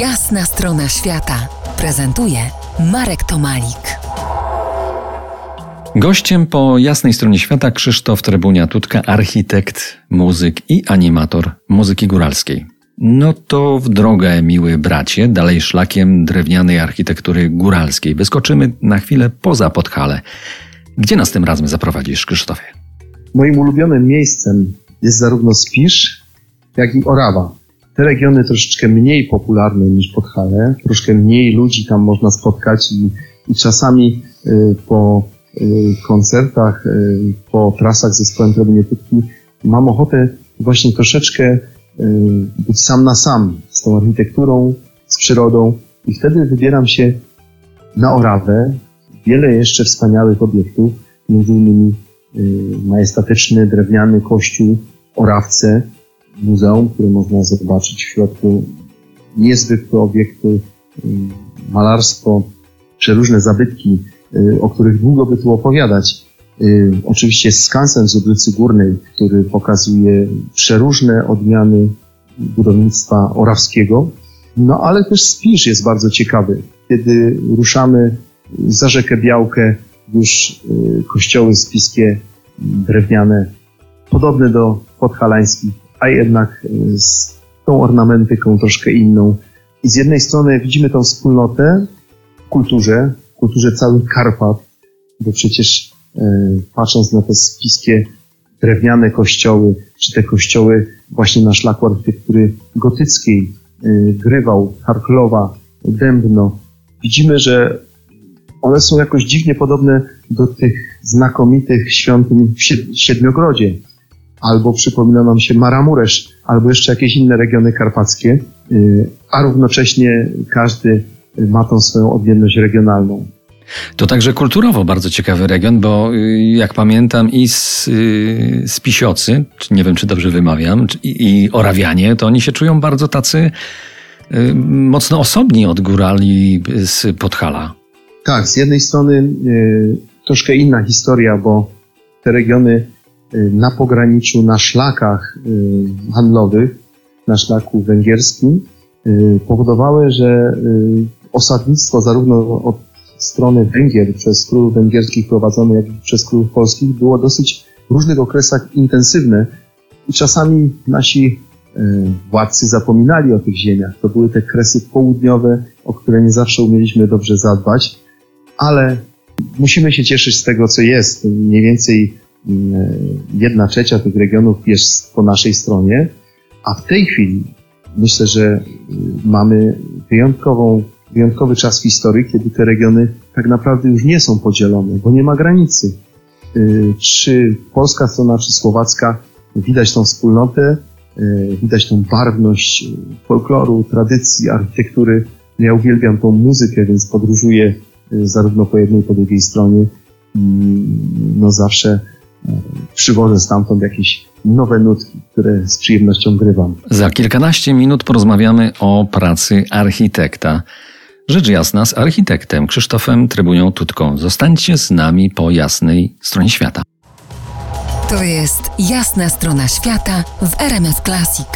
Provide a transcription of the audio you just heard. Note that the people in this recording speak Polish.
Jasna strona świata prezentuje Marek Tomalik. Gościem po jasnej stronie świata Krzysztof Trebunia-Tutka, architekt, muzyk i animator muzyki góralskiej. No to w drogę, miły bracie, dalej szlakiem drewnianej architektury góralskiej. Wyskoczymy na chwilę poza Podhale. Gdzie nas tym razem zaprowadzisz, Krzysztofie? Moim ulubionym miejscem jest zarówno Spisz, jak i Orawa. Te regiony troszeczkę mniej popularne niż Podhale, troszkę mniej ludzi tam można spotkać i, i czasami y, po y, koncertach, y, po trasach ze zespołem Trebunietówki mam ochotę właśnie troszeczkę być sam na sam z tą architekturą, z przyrodą i wtedy wybieram się na Orawę. Wiele jeszcze wspaniałych obiektów, między innymi majestatyczny drewniany kościół Orawce, muzeum, które można zobaczyć w środku. Niezwykłe obiekty, y, malarstwo, przeróżne zabytki, y, o których długo by tu opowiadać. Y, oczywiście skansen z ulicy Górnej, który pokazuje przeróżne odmiany budownictwa orawskiego. No ale też Spisz jest bardzo ciekawy. Kiedy ruszamy za rzekę Białkę, już kościoły spiskie drewniane, podobne do podhalańskich, a jednak z tą ornamentyką troszkę inną. I z jednej strony widzimy tą wspólnotę w kulturze, w kulturze całych Karpat, bo przecież e, patrząc na te spiskie drewniane kościoły, czy te kościoły właśnie na szlaku architektury gotyckiej, e, Grywał, Harklowa, Dębno, widzimy, że one są jakoś dziwnie podobne do tych znakomitych świątyń w Siedmiogrodzie albo przypomina nam się Maramuresz, albo jeszcze jakieś inne regiony karpackie, y, a równocześnie każdy ma tą swoją odmienność regionalną. To także kulturowo bardzo ciekawy region, bo y, jak pamiętam i z, y, z Pisiocy, nie wiem czy dobrze wymawiam, i, i Orawianie, to oni się czują bardzo tacy mocno osobni od górali z Podhala. Tak, z jednej strony troszkę inna historia, bo te regiony na pograniczu, na szlakach y, handlowych, na szlaku węgierskim, y, powodowały, że osadnictwo zarówno od strony Węgier przez królów węgierskich prowadzone, jak i przez królów polskich było dosyć w różnych okresach intensywne i czasami nasi władcy zapominali o tych ziemiach. To były te kresy południowe, o które nie zawsze umieliśmy dobrze zadbać, ale musimy się cieszyć z tego, co jest. Mniej więcej jedna trzecia tych regionów jest po naszej stronie, a w tej chwili myślę, że e, mamy wyjątkową, wyjątkowy czas w historii, kiedy te regiony tak naprawdę już nie są podzielone, bo nie ma granicy. E, czy polska strona, czy słowacka, widać tą wspólnotę, widać tą barwność folkloru, tradycji, architektury. Ja uwielbiam tą muzykę, więc podróżuję zarówno po jednej, po drugiej stronie. No zawsze przywożę stamtąd jakieś nowe nutki, które z przyjemnością grywam. Za kilkanaście minut porozmawiamy o pracy architekta. Rzecz jasna z architektem Krzysztofem Trybunią Tutką. Zostańcie z nami po jasnej stronie świata. To jest jasna strona świata w RMS Classic.